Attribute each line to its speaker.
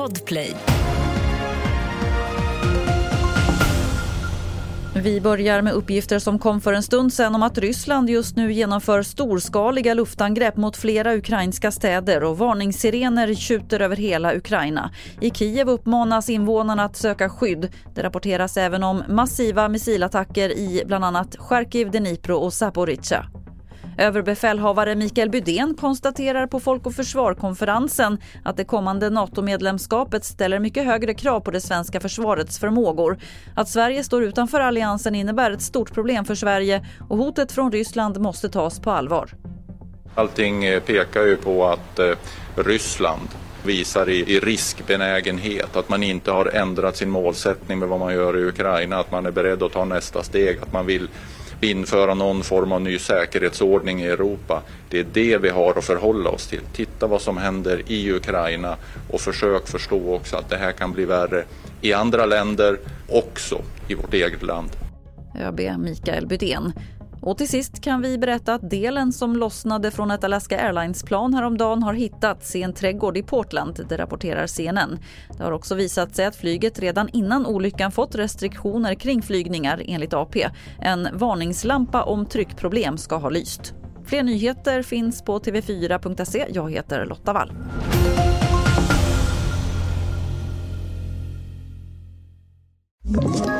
Speaker 1: Podplay.
Speaker 2: Vi börjar med uppgifter som kom för en stund sedan om att Ryssland just nu genomför storskaliga luftangrepp mot flera ukrainska städer och varningssirener tjuter över hela Ukraina. I Kiev uppmanas invånarna att söka skydd. Det rapporteras även om massiva missilattacker i bland annat Charkiv, Dnipro och Zaporizjzja. Överbefälhavare Mikael Bydén konstaterar på Folk och Försvar-konferensen att det kommande NATO-medlemskapet ställer mycket högre krav på det svenska försvarets förmågor. Att Sverige står utanför alliansen innebär ett stort problem för Sverige och hotet från Ryssland måste tas på allvar.
Speaker 3: Allting eh, pekar ju på att eh, Ryssland visar i riskbenägenhet, att man inte har ändrat sin målsättning med vad man gör i Ukraina, att man är beredd att ta nästa steg, att man vill införa någon form av ny säkerhetsordning i Europa. Det är det vi har att förhålla oss till. Titta vad som händer i Ukraina och försök förstå också att det här kan bli värre i andra länder, också i vårt eget land.
Speaker 2: ÖB Mikael Bydén. Och till sist kan vi berätta att delen som lossnade från ett Alaska Airlines-plan häromdagen har hittats i en trädgård i Portland, det rapporterar CNN. Det har också visat sig att flyget redan innan olyckan fått restriktioner kring flygningar enligt AP. En varningslampa om tryckproblem ska ha lyst. Fler nyheter finns på tv4.se. Jag heter Lotta Wall.
Speaker 1: you